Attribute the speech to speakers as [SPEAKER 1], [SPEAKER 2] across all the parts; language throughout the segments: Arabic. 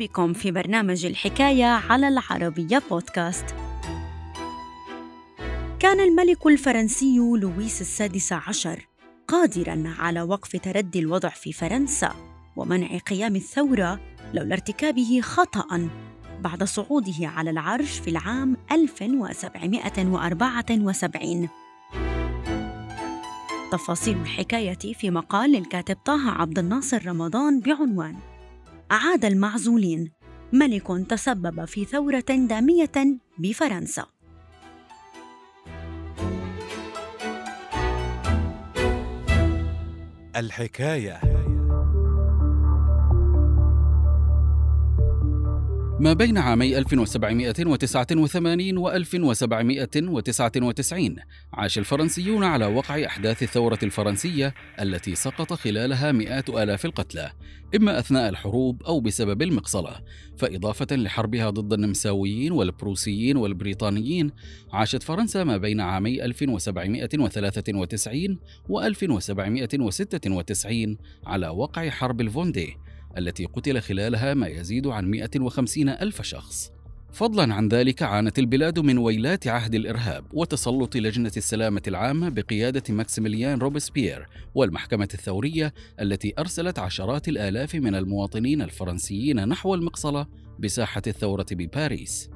[SPEAKER 1] بكم في برنامج الحكاية على العربية بودكاست. كان الملك الفرنسي لويس السادس عشر قادراً على وقف تردي الوضع في فرنسا ومنع قيام الثورة لولا ارتكابه خطأ بعد صعوده على العرش في العام 1774 تفاصيل الحكاية في مقال للكاتب طه عبد الناصر رمضان بعنوان أعاد المعزولين. ملك تسبب في ثورة دامية بفرنسا.
[SPEAKER 2] الحكاية.
[SPEAKER 3] ما بين عامي 1789 و 1799 عاش الفرنسيون على وقع أحداث الثورة الفرنسية التي سقط خلالها مئات آلاف القتلى إما أثناء الحروب أو بسبب المقصلة. فإضافة لحربها ضد النمساويين والبروسيين والبريطانيين عاشت فرنسا ما بين عامي 1793 و 1796 على وقع حرب الفوندي. التي قتل خلالها ما يزيد عن 150 ألف شخص. فضلا عن ذلك عانت البلاد من ويلات عهد الإرهاب وتسلط لجنة السلامة العامة بقيادة ماكسيميليان روبسبيير والمحكمة الثورية التي أرسلت عشرات الآلاف من المواطنين الفرنسيين نحو المقصلة بساحة الثورة بباريس.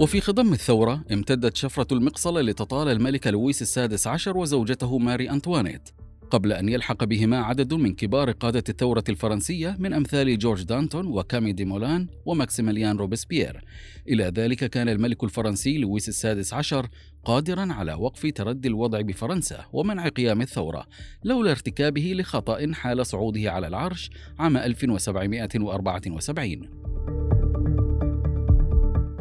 [SPEAKER 3] وفي خضم الثورة امتدت شفرة المقصلة لتطال الملك لويس السادس عشر وزوجته ماري أنطوانيت قبل أن يلحق بهما عدد من كبار قادة الثورة الفرنسية من أمثال جورج دانتون وكامي دي مولان وماكسيميليان روبسبيير. إلى ذلك كان الملك الفرنسي لويس السادس عشر قادرا على وقف تردي الوضع بفرنسا ومنع قيام الثورة لولا ارتكابه لخطأ حال صعوده على العرش عام 1774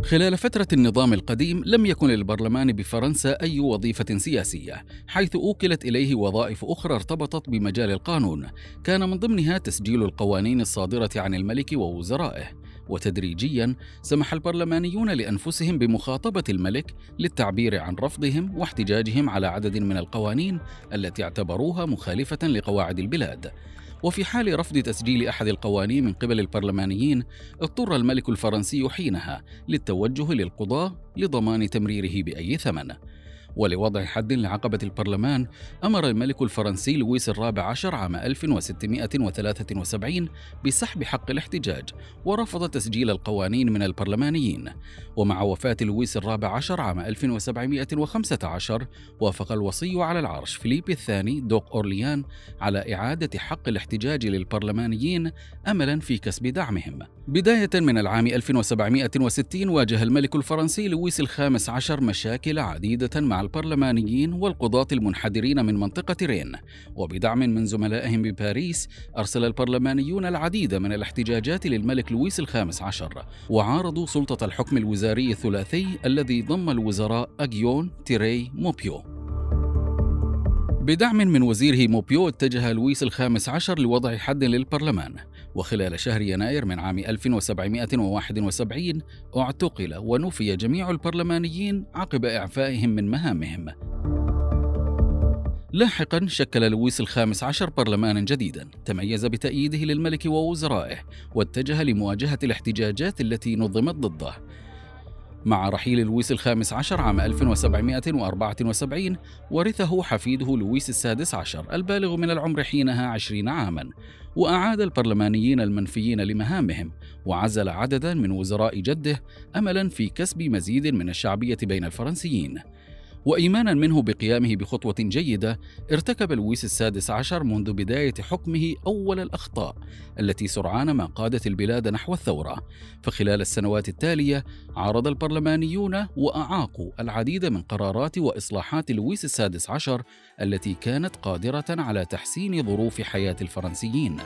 [SPEAKER 3] خلال فترة النظام القديم لم يكن للبرلمان بفرنسا أي وظيفة سياسية، حيث أوكلت إليه وظائف أخرى ارتبطت بمجال القانون، كان من ضمنها تسجيل القوانين الصادرة عن الملك ووزرائه، وتدريجيا سمح البرلمانيون لأنفسهم بمخاطبة الملك للتعبير عن رفضهم واحتجاجهم على عدد من القوانين التي اعتبروها مخالفة لقواعد البلاد. وفي حال رفض تسجيل أحد القوانين من قبل البرلمانيين اضطر الملك الفرنسي حينها للتوجه للقضاة لضمان تمريره بأي ثمن. ولوضع حد لعقبة البرلمان أمر الملك الفرنسي لويس الرابع عشر عام 1673 بسحب حق الاحتجاج ورفض تسجيل القوانين من البرلمانيين. ومع وفاة لويس الرابع عشر عام 1715 وافق الوصي على العرش فيليب الثاني دوق أورليان على إعادة حق الاحتجاج للبرلمانيين أملا في كسب دعمهم. بداية من العام 1760 واجه الملك الفرنسي لويس الخامس عشر مشاكل عديدة مع البرلمانيين والقضاة المنحدرين من منطقة رين. وبدعم من زملائهم بباريس أرسل البرلمانيون العديد من الاحتجاجات للملك لويس الخامس عشر. وعارضوا سلطة الحكم الوزاري الثلاثي الذي ضم الوزراء أجيون تيري موبيو. بدعم من وزيره موبيو اتجه لويس الخامس عشر لوضع حد للبرلمان. وخلال شهر يناير من عام 1771 اعتقل ونفي جميع البرلمانيين عقب إعفائهم من مهامهم. لاحقا شكل لويس الخامس عشر برلمانا جديدا تميز بتأييده للملك ووزرائه واتجه لمواجهة الاحتجاجات التي نظمت ضده. مع رحيل لويس الخامس عشر عام 1774 ورثه حفيده لويس السادس عشر البالغ من العمر حينها عشرين عاما وأعاد البرلمانيين المنفيين لمهامهم وعزل عددا من وزراء جده أملا في كسب مزيد من الشعبية بين الفرنسيين. وإيمانا منه بقيامه بخطوة جيدة ارتكب لويس السادس عشر منذ بداية حكمه أول الأخطاء التي سرعان ما قادت البلاد نحو الثورة. فخلال السنوات التالية عارض البرلمانيون وأعاقوا العديد من قرارات وإصلاحات لويس السادس عشر التي كانت قادرة على تحسين ظروف حياة الفرنسيين.